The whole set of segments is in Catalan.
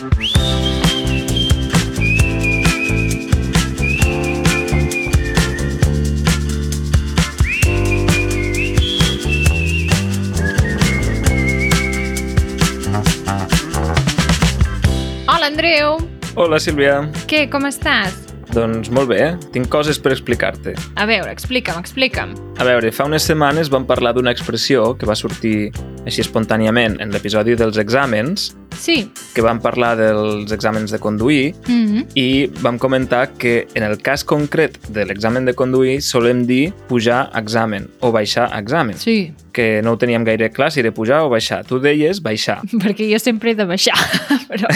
Hola, Andreu! Hola, Sílvia. Què, com estàs? Doncs molt bé, tinc coses per explicar-te. A veure, explica'm, explica'm. A veure, fa unes setmanes vam parlar d'una expressió que va sortir així espontàniament en l'episodi dels exàmens, Sí. que vam parlar dels exàmens de conduir, Mm -hmm. i vam comentar que en el cas concret de l'examen de conduir solem dir pujar examen o baixar examen, Sí, que no ho teníem gaire clar si era pujar o baixar. Tu deies baixar, perquè jo sempre he de baixar, però...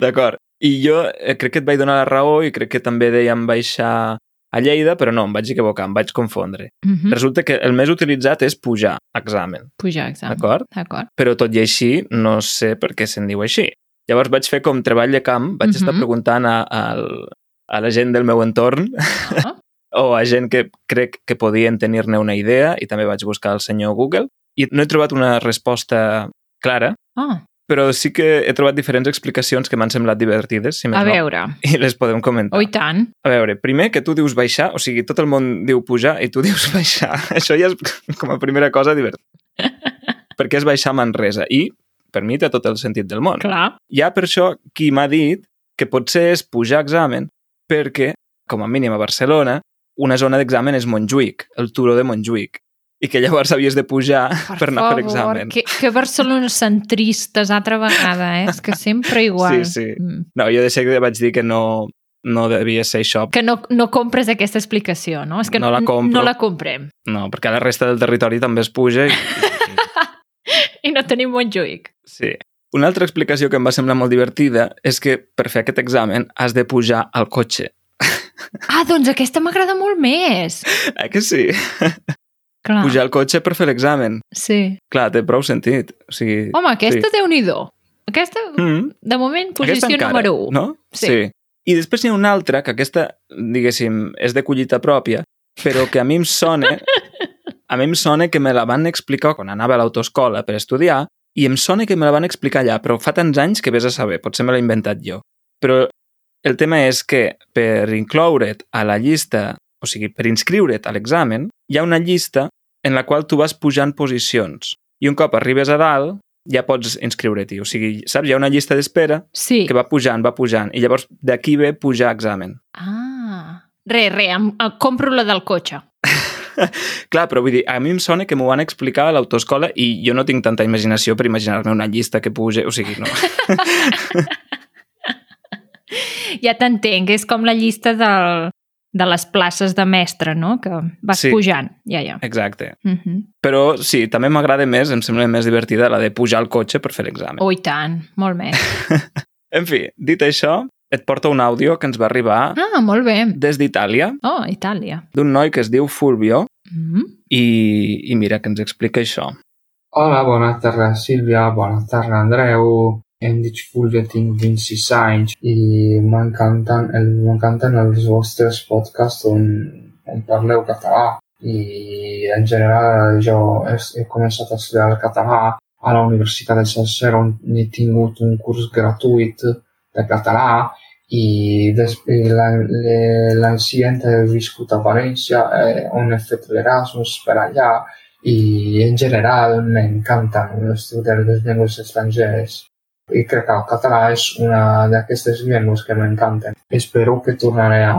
d'acord? I jo eh, crec que et vaig donar la raó i crec que també dèiem baixar a Lleida, però no, em vaig equivocar, em vaig confondre. Mm -hmm. Resulta que el més utilitzat és pujar examen, Pujar examen. d'acord? D'acord. Però tot i així, no sé per què se'n diu així. Llavors vaig fer com treball de camp, vaig estar Mhm. preguntant a, a, a la gent del meu entorn Ah, o a gent que crec que podien tenir-ne una idea i també vaig buscar el senyor Google i no he trobat una resposta clara, ah. Però sí que he trobat diferents explicacions que m'han semblat divertides, si més a no, veure. i les podem comentar. Oh, tant. A veure, primer que tu dius baixar, o sigui, tot el món diu pujar i tu dius baixar. Això ja és com a primera cosa divertida. Perquè és baixar Manresa i, per mi, té tot el sentit del món. Clar. Hi ha per això qui m'ha dit que potser és pujar examen perquè, com a mínim a Barcelona, una zona d'examen és Montjuïc, el turó de Montjuïc, i que llavors havies de pujar per, per anar a fer examen. que, que barcelonocentristes altra vegada, eh? És que sempre igual. Sí, sí. Mm. No, jo de seguida vaig dir que no, no devia ser això. Que no, no compres aquesta explicació, no? És que No la compro. no la comprem. No, perquè a la resta del territori també es puja i, I no tenim Montjuïc. Sí. Una altra explicació que em va semblar molt divertida és que per fer aquest examen has de pujar al cotxe. Ah, doncs aquesta m'agrada molt més. Eh que sí? Clar. Pujar al cotxe per fer l'examen. Sí. Clar, té prou sentit. O sigui, Home, aquesta sí. déu-n'hi-do. Aquesta, mm, de moment, aquesta posició encara, número 1. No? Sí. I després n'hi ha una altra, que aquesta, diguéssim, és de collita pròpia, però que a mi em sona... a mi em sona que me la van explicar quan anava a l'autoescola per estudiar i em sona que me la van explicar allà, però fa tants anys que vés a saber, potser me l'he inventat jo. Però el tema és que per incloure't a la llista, o sigui, per inscriure't a l'examen, hi ha una llista en la qual tu vas pujant posicions. I un cop arribes a dalt, ja pots inscriure-t'hi. O sigui, saps, hi ha una llista d'espera Sí. que va pujant, va pujant, i llavors d'aquí ve pujar examen. Ah. Re, re, em, em compro la del cotxe. Clar, però vull dir, a mi em sona que m'ho van explicar a l'autoescola i jo no tinc tanta imaginació per imaginar-me una llista que puja, o sigui, no. Ja t'entenc, és com la llista del, de les places de mestre, no? Que vas Sí. pujant. Ja, ja. Exacte. Uh -huh. Però sí, també m'agrada més, em sembla més divertida la de pujar al cotxe per fer l'examen. Oh, i tant, molt més. En fi, dit això, et porto un àudio que ens va arribar Ah, molt bé. des d'Itàlia, Oh, Itàlia. d'un noi que es diu Fulvio, Mm -hmm. i, i mira que ens explica això. Hola, bona tarda Sílvia, bona tarda Andreu. Em dic Fulvio, tinc 26 anys i m'encanten el, m'encanten els vostres podcasts on, on parleu català. I en general jo he, començat a estudiar català a la Universitat de Sasser on he tingut un curs gratuït de català. I després l'any següent he viscut a València eh, on he fet l'Erasmus per allà. I en general m'encanten estudiar les llengües estrangeres i crec que el català és una d'aquestes llengües que m'encanten. Espero que tornaré a,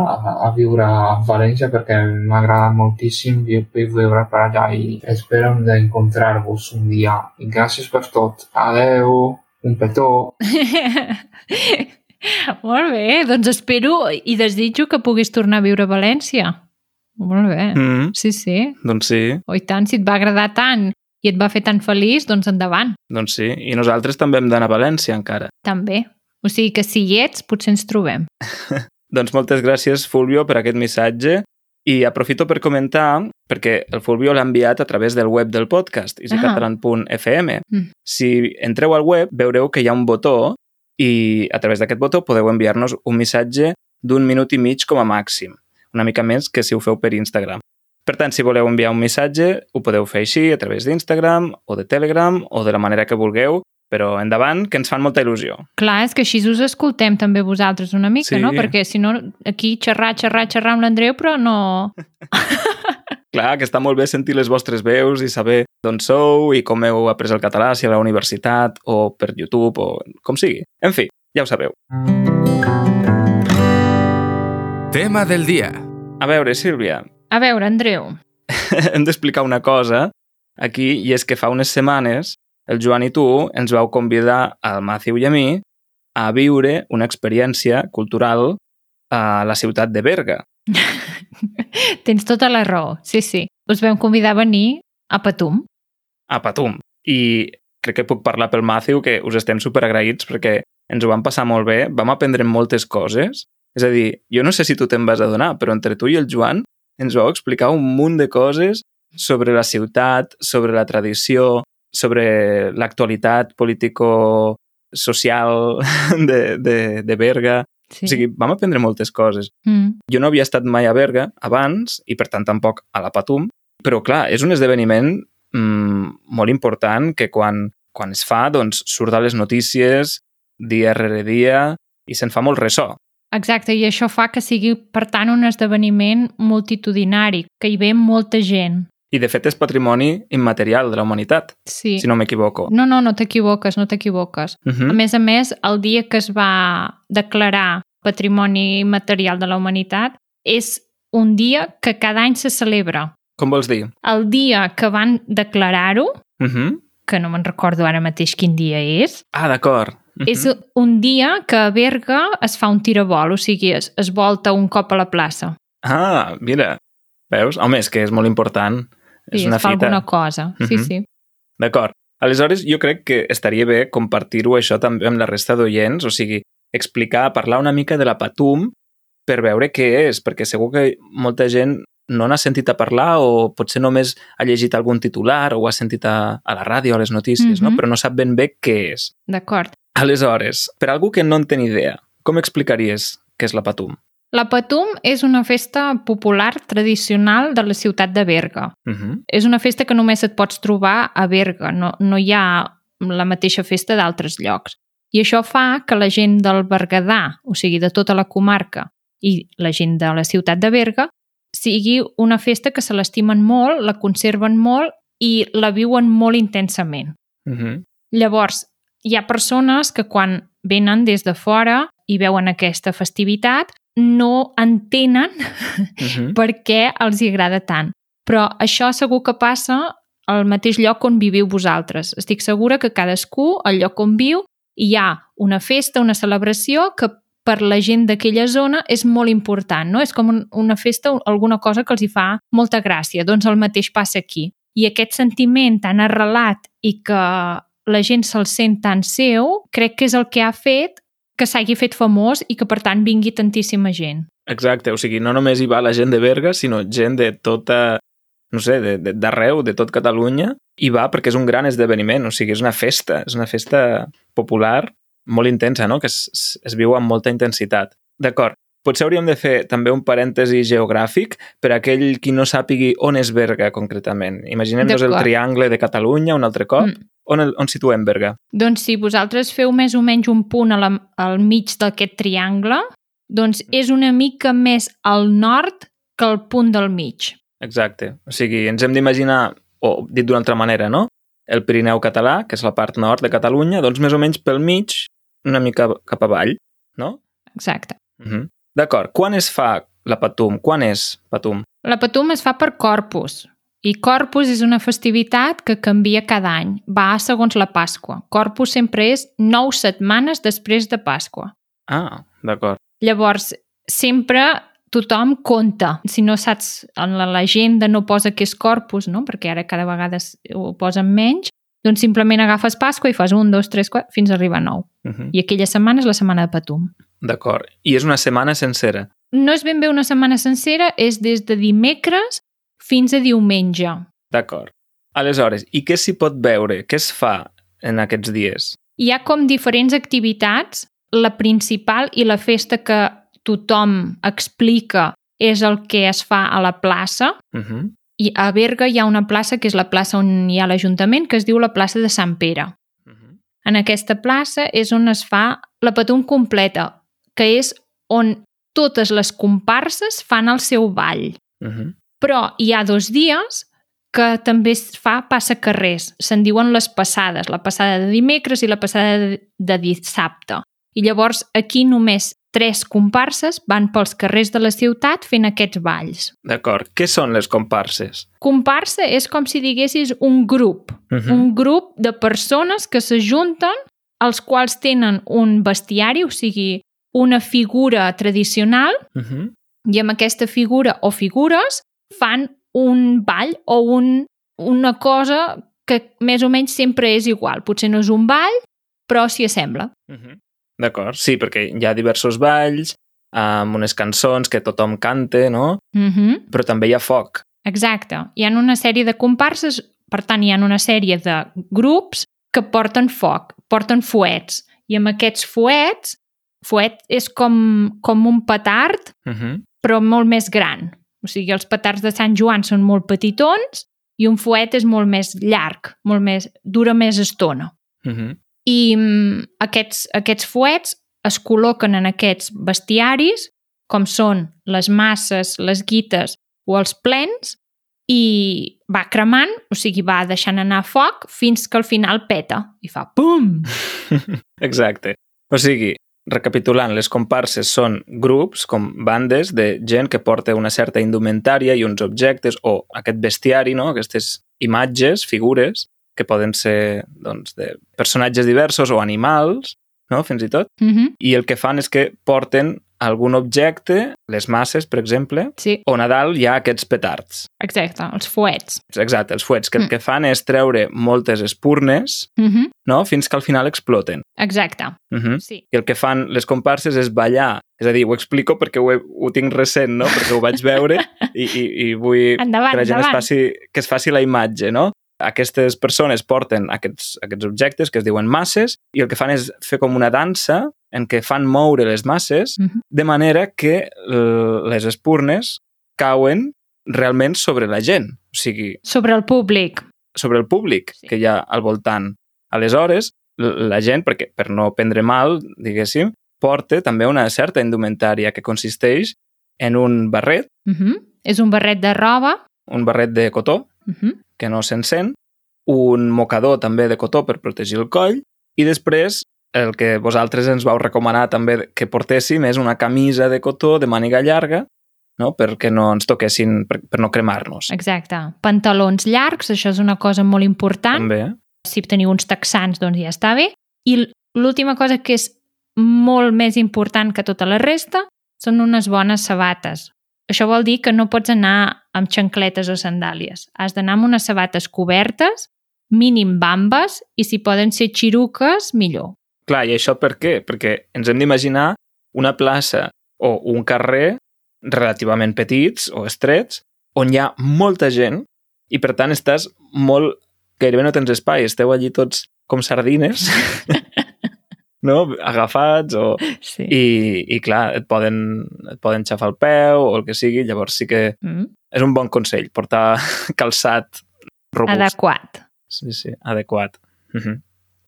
a viure a València perquè m'agrada moltíssim vi- viure per allà i espero d'encontrar-vos un dia. I gràcies per tot. Adeu, un petó. molt bé, doncs espero i desitjo que puguis tornar a viure a València. Molt bé. Mm, Sí, sí. doncs sí, Oh, i tant, si et va agradar tant i et va fer tan feliç, doncs endavant. doncs sí. I nosaltres també hem d'anar a València encara. També. O sigui que si hi ets, potser ens trobem. Doncs moltes gràcies, Fulvio, per aquest missatge. I aprofito per comentar, perquè el Fulvio l'ha enviat a través del web del podcast, easycatalan.fm. Mm. Si entreu al web, veureu que hi ha un botó i a través d'aquest botó podeu enviar-nos un missatge d'un minut i mig com a màxim. Una mica més que si ho feu per Instagram. Per tant, si voleu enviar un missatge, ho podeu fer així, a través d'Instagram o de Telegram o de la manera que vulgueu Però endavant, que ens fan molta il·lusió. Clar, és que així us escoltem també vosaltres una mica, Sí. no? Perquè si no, aquí xerrar, xerrar, xerrar amb l'Andreu, però no... Clar, que està molt bé sentir les vostres veus i saber d'on sou i com heu après el català, si a la universitat o per YouTube o com sigui. En fi, ja ho sabeu. Tema del dia. A veure, Sílvia, A veure, Andreu, hem d'explicar una cosa aquí i és que fa unes setmanes el Joan i tu ens vau convidar al Matthew i a mi a viure una experiència cultural a la ciutat de Berga. tens tota la raó. Sí, sí. Us vam convidar a venir a Patum. a Patum. I crec que puc parlar pel Matthew que us estem superagraïts perquè ens ho vam passar molt bé, vam aprendre moltes coses. És a dir, jo no sé si tu te'n vas adonar, però entre tu i el Joan ens vau explicar un munt de coses sobre la ciutat, sobre la tradició, sobre l'actualitat político-social de, de, de Berga. Sí. O sigui, vam aprendre moltes coses. Mm. Jo no havia estat mai a Berga abans i, per tant, tampoc a la Patum, però, clar, és un esdeveniment mm, molt important que quan, quan es fa, doncs, surt a les notícies dia rere dia i se'n fa molt ressò. Exacte, i això fa que sigui, per tant, un esdeveniment multitudinari, que hi ve molta gent. I, de fet, és patrimoni immaterial de la humanitat, Sí. si no m'equivoco. No, no, no t'equivoques, no t'equivoques. Uh A -huh. més a més, el dia que es va declarar Patrimoni Material de la Humanitat és un dia que cada any se celebra. Com vols dir? El dia que van declarar-ho, Uh -huh. que no me'n recordo ara mateix quin dia és, Ah, d'acord. Uh -huh. és un dia que a Berga es fa un tirabol, o sigui, es, es volta un cop a la plaça. Ah, mira. Veus? Home, és que és molt important. és Sí, una es fa fita. alguna cosa. Sí, Mhm. sí. D'acord. Aleshores, jo crec que estaria bé compartir-ho això també amb la resta d'oients, o sigui, explicar, parlar una mica de la Patum per veure què és, perquè segur que molta gent no n'ha sentit a parlar o potser només ha llegit algun titular o ho ha sentit a, a la ràdio, a les notícies, no? Mhm. però no sap ben bé què és. D'acord. Aleshores, per algú que no en té ni idea, com explicaries què és la Patum? La Patum és una festa popular tradicional de la ciutat de Berga. Uh -huh. És una festa que només et pots trobar a Berga, no, no hi ha la mateixa festa d'altres llocs. I això fa que la gent del Berguedà, o sigui, de tota la comarca, i la gent de la ciutat de Berga, sigui una festa que se l'estimen molt, la conserven molt i la viuen molt intensament. Uh -huh. Llavors, hi ha persones que quan venen des de fora i veuen aquesta festivitat no entenen Uh -huh. per què els hi agrada tant. Però això segur que passa al mateix lloc on viviu vosaltres. Estic segura que cadascú, al lloc on viu, hi ha una festa, una celebració que per la gent d'aquella zona és molt important, no? És com un, una festa, alguna cosa que els hi fa molta gràcia. Doncs el mateix passa aquí. I aquest sentiment tan arrelat i que la gent se'l sent tan seu, crec que és el que ha fet que s'hagi fet famós i que, per tant, vingui tantíssima gent. Exacte, o sigui, no només hi va la gent de Berga, sinó gent de tota, no sé, de- de- d'arreu, de, de tot Catalunya, i va perquè és un gran esdeveniment, o sigui, és una festa, és una festa popular molt intensa, no?, que es, es, es viu amb molta intensitat. D'acord, potser hauríem de fer també un parèntesi geogràfic per aquell qui no sàpigui on és Berga concretament. Imaginem-nos el triangle de Catalunya un altre cop. Mm. On, el, on situem Berga? Doncs si vosaltres feu més o menys un punt a la, al mig d'aquest triangle, doncs és una mica més al nord que el punt del mig. Exacte. O sigui, ens hem d'imaginar, o dit d'una altra manera, no? El Pirineu català, que és la part nord de Catalunya, doncs més o menys pel mig, una mica cap avall, no? Exacte. Uh -huh. D'acord. Quan es fa la Patum? Quan és Patum? La Patum es fa per Corpus, i Corpus és una festivitat que canvia cada any. Va segons la Pasqua. Corpus sempre és nou setmanes després de Pasqua. Ah, d'acord. Llavors, sempre tothom compta. Si no saps, en la legenda no posa que és Corpus, no? perquè ara cada vegada ho posen menys, doncs simplement agafes Pasqua i fas un, dos, tres, quatre, fins a arribar a nou. Uh -huh. I aquella setmana és la setmana de Patum. D'acord. I és una setmana sencera. No és ben bé una setmana sencera, és des de dimecres fins a diumenge. D'acord. Aleshores, i què s'hi pot veure? Què es fa en aquests dies? Hi ha com diferents activitats. La principal i la festa que tothom explica és el que es fa a la plaça. Uh -huh. I a Berga hi ha una plaça que és la plaça on hi ha l'Ajuntament, que es diu la plaça de Sant Pere. Uh -huh. en aquesta plaça és on es fa la Patum completa, que és on totes les comparses fan el seu ball. Uh -huh. Però hi ha dos dies que també es fa passacarrers. Se'n diuen les passades, la passada de dimecres i la passada de, dissabte. I llavors aquí només tres comparses van pels carrers de la ciutat fent aquests balls. D'acord. Què són les comparses? Comparsa és com si diguessis un grup, Uh -huh. un grup de persones que s'ajunten, els quals tenen un bestiari, o sigui, una figura tradicional, Uh -huh. i amb aquesta figura o figures fan un ball o un, una cosa que més o menys sempre és igual. Potser no és un ball, però s'hi assembla. Uh -huh. D'acord, sí, perquè hi ha diversos balls, amb unes cançons que tothom canta, no? Mm -hmm. Però també hi ha foc. Exacte. Hi ha una sèrie de comparses, per tant, hi ha una sèrie de grups que porten foc, porten fuets. I amb aquests fuets, fuet és com, com un petard, Uh -huh. però molt més gran. O sigui, els petards de Sant Joan són molt petitons i un fuet és molt més llarg, molt més, dura més estona. Uh -huh. I mm, aquests, aquests fuets es col·loquen en aquests bestiaris, com són les masses, les guites o els plens, i va cremant, o sigui, va deixant anar foc fins que al final peta i fa pum! Exacte. O sigui, recapitulant, les comparses són grups, com bandes, de gent que porta una certa indumentària i uns objectes, o aquest bestiari, no? aquestes imatges, figures, que poden ser doncs, de personatges diversos o animals, no? fins i tot, Mm -hmm. i el que fan és que porten algun objecte, les masses, per exemple, Sí, on a dalt hi ha aquests petards. exacte, els fuets. Exacte, els fuets, que el Mm. que fan és treure moltes espurnes, Mm -hmm. no?, fins que al final exploten. Exacte, Uh -huh. sí. I el que fan les comparses és ballar. És a dir, ho explico perquè ho, he, ho tinc recent, no?, perquè ho vaig veure i, i, i vull Endavant, que la gent es faci, que es faci la imatge, no? Aquestes persones porten aquests, aquests objectes que es diuen masses i el que fan és fer com una dansa en què fan moure les masses Mhm. de manera que l- les espurnes cauen realment sobre la gent, o sigui, Sobre el públic. sobre el públic Sí. que hi ha al voltant. Aleshores, la gent, perquè per no prendre mal, diguéssim, porta també una certa indumentària que consisteix en un barret, Mm -hmm. És un barret de roba. un barret de cotó, Mm -hmm. que no s'encén, un mocador també de cotó per protegir el coll i després el que vosaltres ens vau recomanar també que portéssim és una camisa de cotó de màniga llarga no? perquè no ens toquessin, per, per no cremar-nos. Exacte. Pantalons llargs, això és una cosa molt important. També? Si teniu uns texans, doncs ja està bé. I l'última cosa que és molt més important que tota la resta són unes bones sabates. Això vol dir que no pots anar amb xancletes o sandàlies. Has d'anar amb unes sabates cobertes, mínim bambes, i si poden ser xiruques, millor. Clar, i això per què? Perquè ens hem d'imaginar una plaça o un carrer relativament petits o estrets on hi ha molta gent i per tant estàs molt... gairebé no tens espai, esteu allí tots com sardines no? agafats o... Sí. I, i clar, et poden, et poden xafar el peu o el que sigui, llavors sí que Mm. és un bon consell portar calçat robust. Adequat. Sí, sí, adequat. Uh -huh.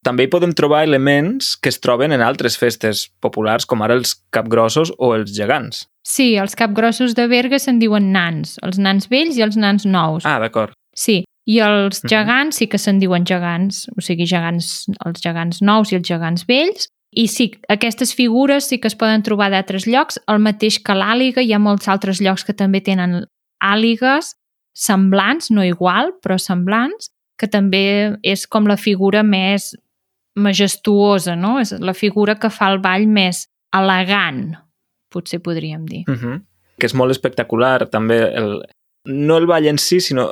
També hi podem trobar elements que es troben en altres festes populars, com ara els capgrossos o els gegants. Sí, els capgrossos de Berga se'n diuen nans, els nans vells i els nans nous. Ah, d'acord. Sí, i els Mhm. gegants sí que se'n diuen gegants, o sigui, gegants, els gegants nous i els gegants vells. I sí, aquestes figures sí que es poden trobar d'altres llocs, el mateix que l'àliga, hi ha molts altres llocs que també tenen àligues semblants, no igual, però semblants, que també és com la figura més majestuosa, no? És la figura que fa el ball més elegant, potser podríem dir. Uh -huh. Que és molt espectacular, també, el, no el ball en si, sinó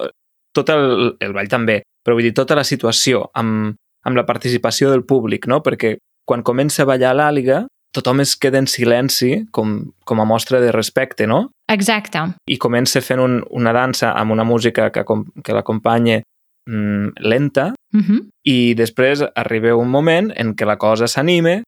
tot el, el ball també, però vull dir, tota la situació amb, amb la participació del públic, no? Perquè quan comença a ballar l'àliga, tothom es queda en silenci com, com a mostra de respecte, no? Exacte. i comença fent un, una dansa amb una música que, que l'acompanya lenta Uh -huh. i després arriba un moment en què la cosa s'anime,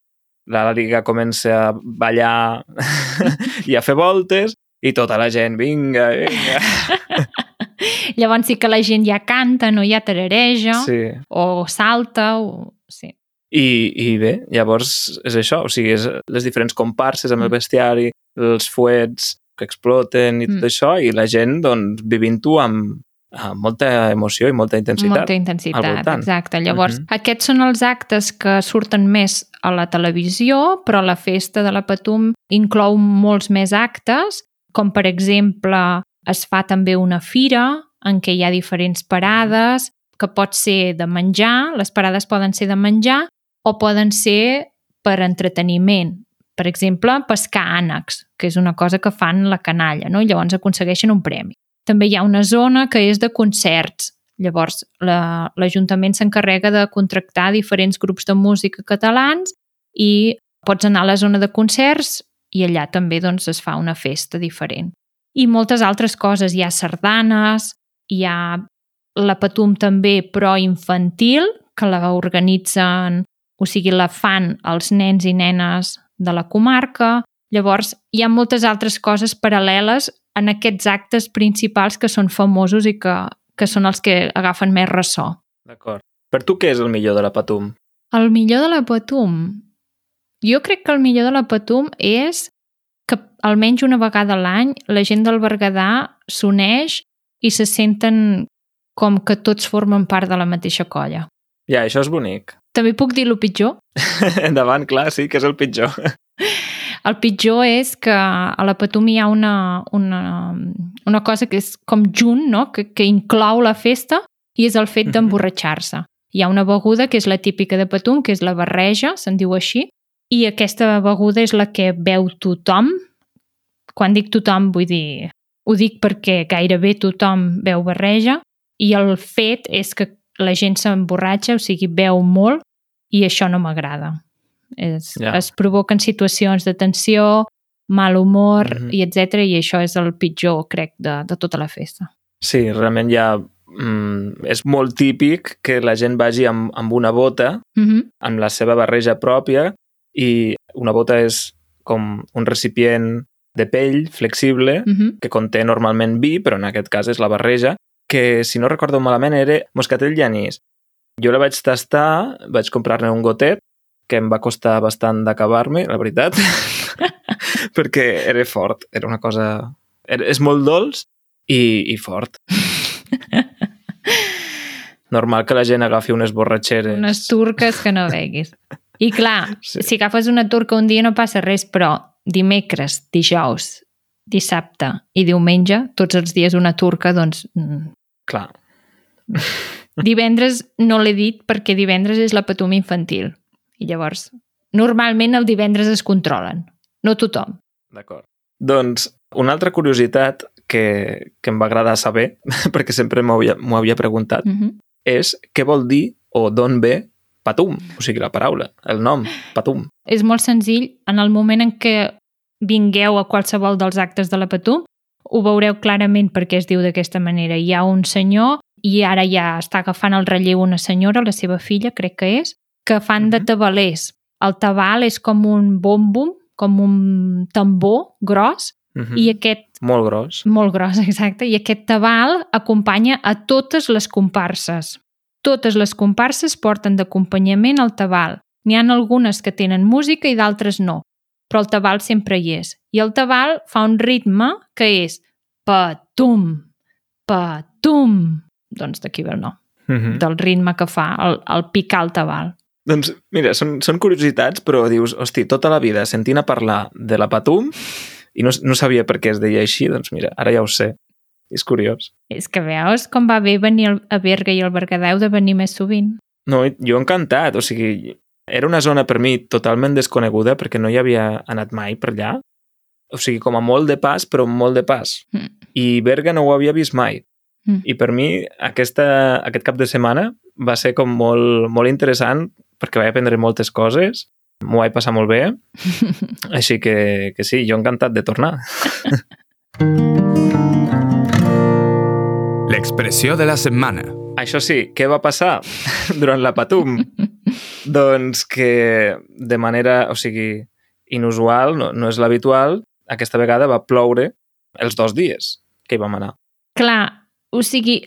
la liga comença a ballar i a fer voltes i tota la gent, vinga, vinga. Llavors sí que la gent ja canta, no? Ja tarareja, Sí, o salta, o... Sí. I, I bé, llavors és això, o sigui, és les diferents comparses amb el bestiari, els fuets que exploten i tot Mm. això, i la gent, doncs, vivint-ho amb, amb molta emoció i molta intensitat. Molta intensitat, exacte. Llavors, Mhm. aquests són els actes que surten més a la televisió, però la festa de la Patum inclou molts més actes, com per exemple es fa també una fira en què hi ha diferents parades, que pot ser de menjar, les parades poden ser de menjar o poden ser per entreteniment. Per exemple, pescar ànecs, que és una cosa que fan la canalla, no? i llavors aconsegueixen un premi. També hi ha una zona que és de concerts. Llavors, la- l'Ajuntament s'encarrega de contractar diferents grups de música catalans i pots anar a la zona de concerts i allà també doncs, es fa una festa diferent. I moltes altres coses. Hi ha sardanes, hi ha la Patum també, però infantil, que la organitzen, o sigui, la fan els nens i nenes de la comarca. Llavors, hi ha moltes altres coses paral·leles en aquests actes principals que són famosos i que, que són els que agafen més ressò. D'acord. Per tu què és el millor de la Patum? El millor de la Patum? Jo crec que el millor de la Patum és que almenys una vegada a l'any la gent del Berguedà s'uneix i se senten com que tots formen part de la mateixa colla. Ja, això és bonic. També puc dir el pitjor? Endavant, clar, sí, que és el pitjor. El pitjor és que a la Patum hi ha una, una, una cosa que és com junt, no? que, que inclou la festa i és el fet d'emborratxar-se. Hi ha una beguda que és la típica de Patum, que és la barreja, se'n diu així, i aquesta beguda és la que beu tothom. Quan dic tothom vull dir... Ho dic perquè gairebé tothom beu barreja i el fet és que la gent s'emborratxa, o sigui, beu molt i això no m'agrada. Es, Ja. es provoquen situacions de tensió, mal humor, Mhm. i etc i això és el pitjor, crec, de, de tota la festa. Sí, realment ja mm, és molt típic que la gent vagi amb, amb una bota, Mm -hmm. amb la seva barreja pròpia, i una bota és com un recipient de pell flexible Mm -hmm. que conté normalment vi, però en aquest cas és la barreja, que, si no recordo malament, era moscatell i anís. Jo la vaig tastar, vaig comprar-ne un gotet, que em va costar bastant d'acabar-me, la veritat, perquè era fort, era una cosa... Era, és molt dolç i, i fort. Normal que la gent agafi unes borratxeres. Unes turques que no veguis. I clar, Sí. si agafes una turca un dia no passa res, però dimecres, dijous, dissabte i diumenge, tots els dies una turca, doncs mm, Clar, divendres no l'he dit perquè divendres és la patum infantil. I llavors, normalment el divendres es controlen. No tothom. d'acord. Doncs una altra curiositat que, que em va agradar saber, perquè sempre m'ho havia, havia preguntat, Mm -hmm. és què vol dir o d'on ve patum, o sigui, la paraula, el nom, patum. És molt senzill. En el moment en què vingueu a qualsevol dels actes de la Patum, ho veureu clarament perquè es diu d'aquesta manera. Hi ha un senyor i ara ja està agafant el relleu una senyora, la seva filla, crec que és, que fan de Mhm. tabalers. El tabal és com un bombum, com un tambor gros, Mm -hmm. i aquest Molt gros. molt gros, exacte, i aquest tabal acompanya a totes les comparses. Totes les comparses porten d'acompanyament el tabal. N'hi han algunes que tenen música i d'altres no, però el tabal sempre hi és. I el tabal fa un ritme que és patum, patum. Doncs d'aquí ve el nom, Mm -hmm. del ritme que fa el, el picar el tabal. Doncs mira, són, són curiositats, però dius, hosti, tota la vida sentint a parlar de la patum i no, no sabia per què es deia així, doncs mira, ara ja ho sé. És curiós. És que veus com va bé venir a Berga i al Berguedà heu de venir més sovint. No, jo encantat, o sigui, era una zona per mi totalment desconeguda perquè no hi havia anat mai per allà. O sigui, com a molt de pas, però molt de pas. Mm. I Berga no ho havia vist mai. Mm. I per mi aquesta, aquest cap de setmana va ser com molt, molt interessant perquè vaig aprendre moltes coses, m'ho vaig passar molt bé, així que, que sí, jo encantat de tornar. L'expressió de la setmana. Això sí, què va passar durant la Patum? doncs que de manera, o sigui, inusual, no, no és l'habitual, aquesta vegada va ploure els dos dies que hi vam anar. Clar, o sigui,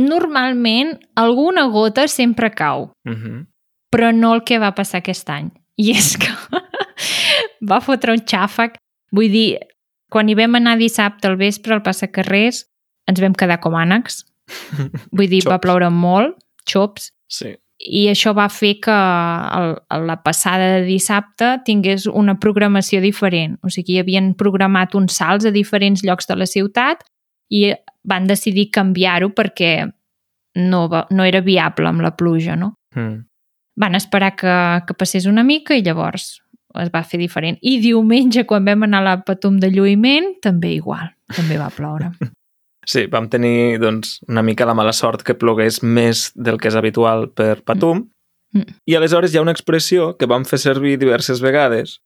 normalment alguna gota sempre cau, Uh -huh. Però no el que va passar aquest any. I és que va fotre un xàfec. Vull dir, quan hi vam anar dissabte al vespre al passacarrers, ens vam quedar com ànecs. Vull dir, va ploure molt, xops, Sí. i això va fer que el, la passada de dissabte tingués una programació diferent. O sigui, havien programat uns salts a diferents llocs de la ciutat i van decidir canviar-ho perquè no, va, no era viable amb la pluja, no? Mm. Van esperar que, que passés una mica i llavors es va fer diferent. I diumenge, quan vam anar a la Patum de lluïment, també igual, també va ploure. Sí, vam tenir doncs, una mica la mala sort que plogués més del que és habitual per Patum Mm. i aleshores hi ha una expressió que vam fer servir diverses vegades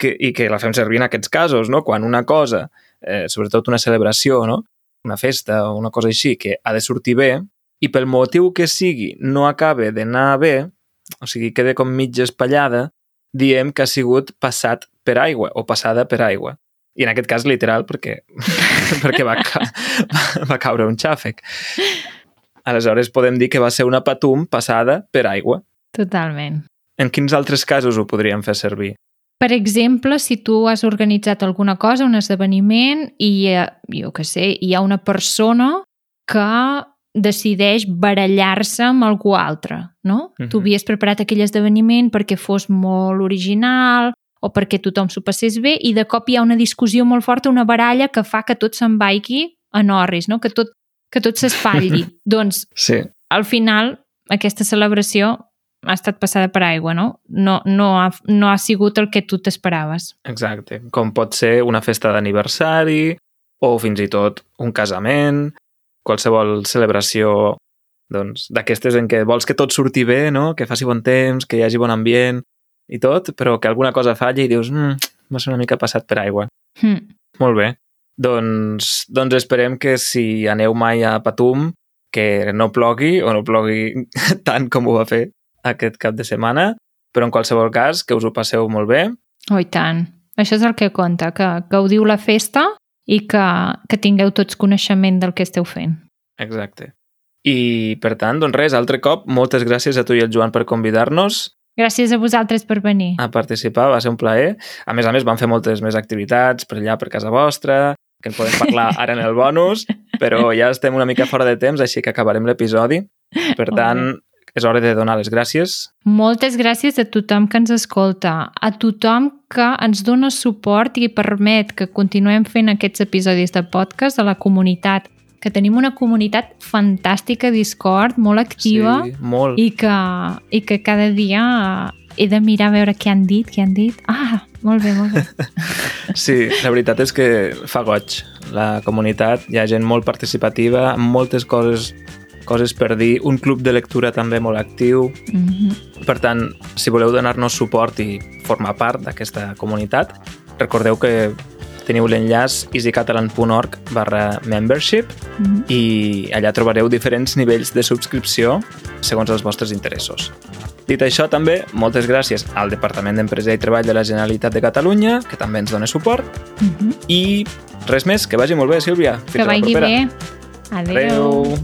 que, i que la fem servir en aquests casos, no? quan una cosa, eh, sobretot una celebració, no? una festa o una cosa així, que ha de sortir bé i pel motiu que sigui no acabe d'anar bé, o sigui, quede com mig espallada, diem que ha sigut passat per aigua o passada per aigua. I en aquest cas literal perquè, perquè va, ca va caure un xàfec. Aleshores podem dir que va ser una patum passada per aigua. Totalment. En quins altres casos ho podríem fer servir? Per exemple, si tu has organitzat alguna cosa, un esdeveniment, i eh, jo què sé, hi ha una persona que decideix barallar-se amb algú altre, no? Mhm. Tu havies preparat aquell esdeveniment perquè fos molt original o perquè tothom s'ho passés bé i de cop hi ha una discussió molt forta, una baralla que fa que tot se'n vagi a Norris, no? que tot, que tot s'espatlli. doncs, Sí, al final, aquesta celebració ha estat passada per aigua, no? No, no, ha, no ha sigut el que tu t'esperaves. exacte. Com pot ser una festa d'aniversari o fins i tot un casament, qualsevol celebració doncs, d'aquestes en què vols que tot surti bé, no? que faci bon temps, que hi hagi bon ambient i tot, però que alguna cosa falli i dius mm, va ser una mica passat per aigua. Hm. Molt bé. Doncs, doncs esperem que si aneu mai a Patum, que no plogui o no plogui tant com ho va fer aquest cap de setmana, però en qualsevol cas que us ho passeu molt bé. Oh, tant. Això és el que compta, que gaudiu la festa i que, que tingueu tots coneixement del que esteu fent. Exacte. I, per tant, doncs res, altre cop, moltes gràcies a tu i al Joan per convidar-nos Gràcies a vosaltres per venir. a participar, va ser un plaer. A més a més, vam fer moltes més activitats per allà, per casa vostra, que en podem parlar ara en el bonus, però ja estem una mica fora de temps, així que acabarem l'episodi. Per tant, és hora de donar les gràcies. Moltes gràcies a tothom que ens escolta, a tothom que ens dona suport i permet que continuem fent aquests episodis de podcast a la comunitat, que tenim una comunitat fantàstica a Discord, molt activa, Sí, molt. i que, i que cada dia he de mirar a veure què han dit, què han dit. Ah, molt bé, molt bé. Sí, la veritat és que fa goig. La comunitat, hi ha gent molt participativa, amb moltes coses coses per dir, un club de lectura també molt actiu. Mm -hmm. Per tant, si voleu donar-nos suport i formar part d'aquesta comunitat, recordeu que teniu l'enllaç easycatalan.org barra membership Mm -hmm. i allà trobareu diferents nivells de subscripció segons els vostres interessos. Dit això, també, moltes gràcies al Departament d'Empresa i Treball de la Generalitat de Catalunya, que també ens dona suport, Mm -hmm. i res més, que vagi molt bé, Sílvia. Fins Que vagi bé. Adéu. Adéu.